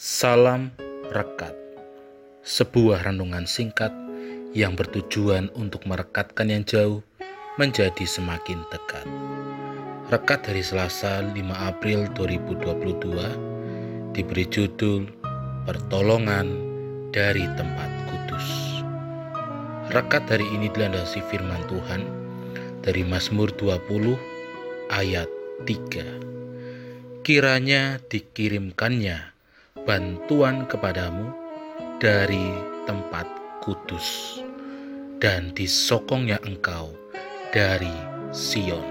Salam Rekat Sebuah renungan singkat yang bertujuan untuk merekatkan yang jauh menjadi semakin dekat. Rekat dari Selasa 5 April 2022 diberi judul Pertolongan dari Tempat Kudus. Rekat hari ini dilandasi firman Tuhan dari Mazmur 20 ayat 3. Kiranya dikirimkannya bantuan kepadamu dari tempat kudus dan disokongnya engkau dari Sion.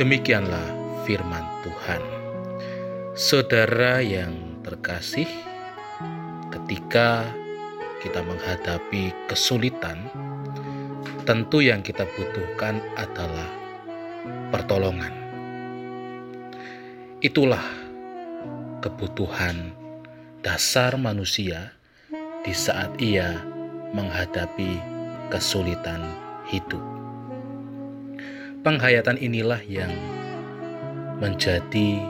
Demikianlah firman Tuhan. Saudara yang terkasih, ketika kita menghadapi kesulitan, tentu yang kita butuhkan adalah pertolongan. Itulah kebutuhan dasar manusia di saat ia menghadapi kesulitan hidup. Penghayatan inilah yang menjadi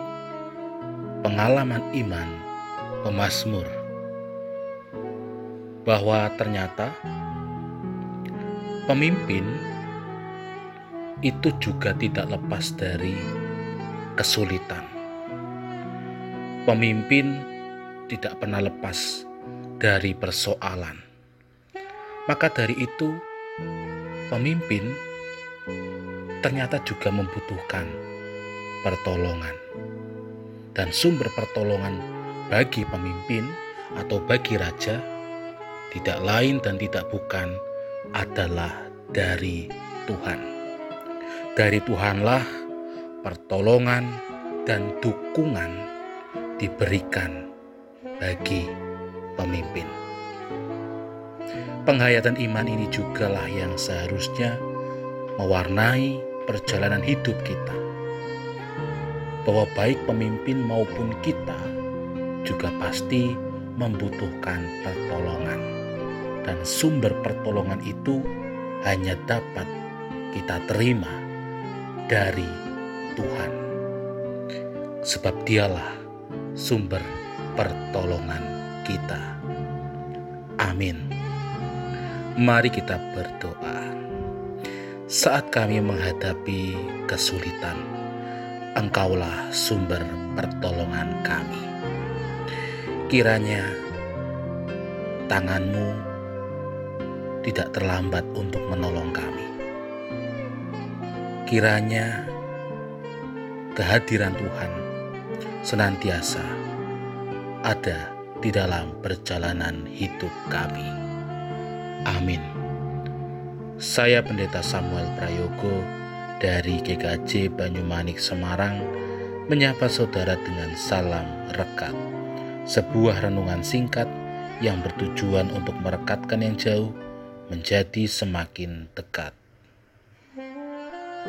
pengalaman iman pemazmur bahwa ternyata pemimpin itu juga tidak lepas dari kesulitan Pemimpin tidak pernah lepas dari persoalan. Maka dari itu, pemimpin ternyata juga membutuhkan pertolongan. Dan sumber pertolongan bagi pemimpin atau bagi raja tidak lain dan tidak bukan adalah dari Tuhan. Dari Tuhanlah pertolongan dan dukungan diberikan bagi pemimpin. Penghayatan iman ini jugalah yang seharusnya mewarnai perjalanan hidup kita. Bahwa baik pemimpin maupun kita juga pasti membutuhkan pertolongan. Dan sumber pertolongan itu hanya dapat kita terima dari Tuhan. Sebab dialah sumber pertolongan kita. Amin. Mari kita berdoa. Saat kami menghadapi kesulitan, Engkaulah sumber pertolongan kami. Kiranya tanganmu tidak terlambat untuk menolong kami. Kiranya kehadiran Tuhan senantiasa ada di dalam perjalanan hidup kami. Amin. Saya Pendeta Samuel Prayogo dari GKJ Banyumanik Semarang menyapa saudara dengan salam rekat. Sebuah renungan singkat yang bertujuan untuk merekatkan yang jauh menjadi semakin dekat.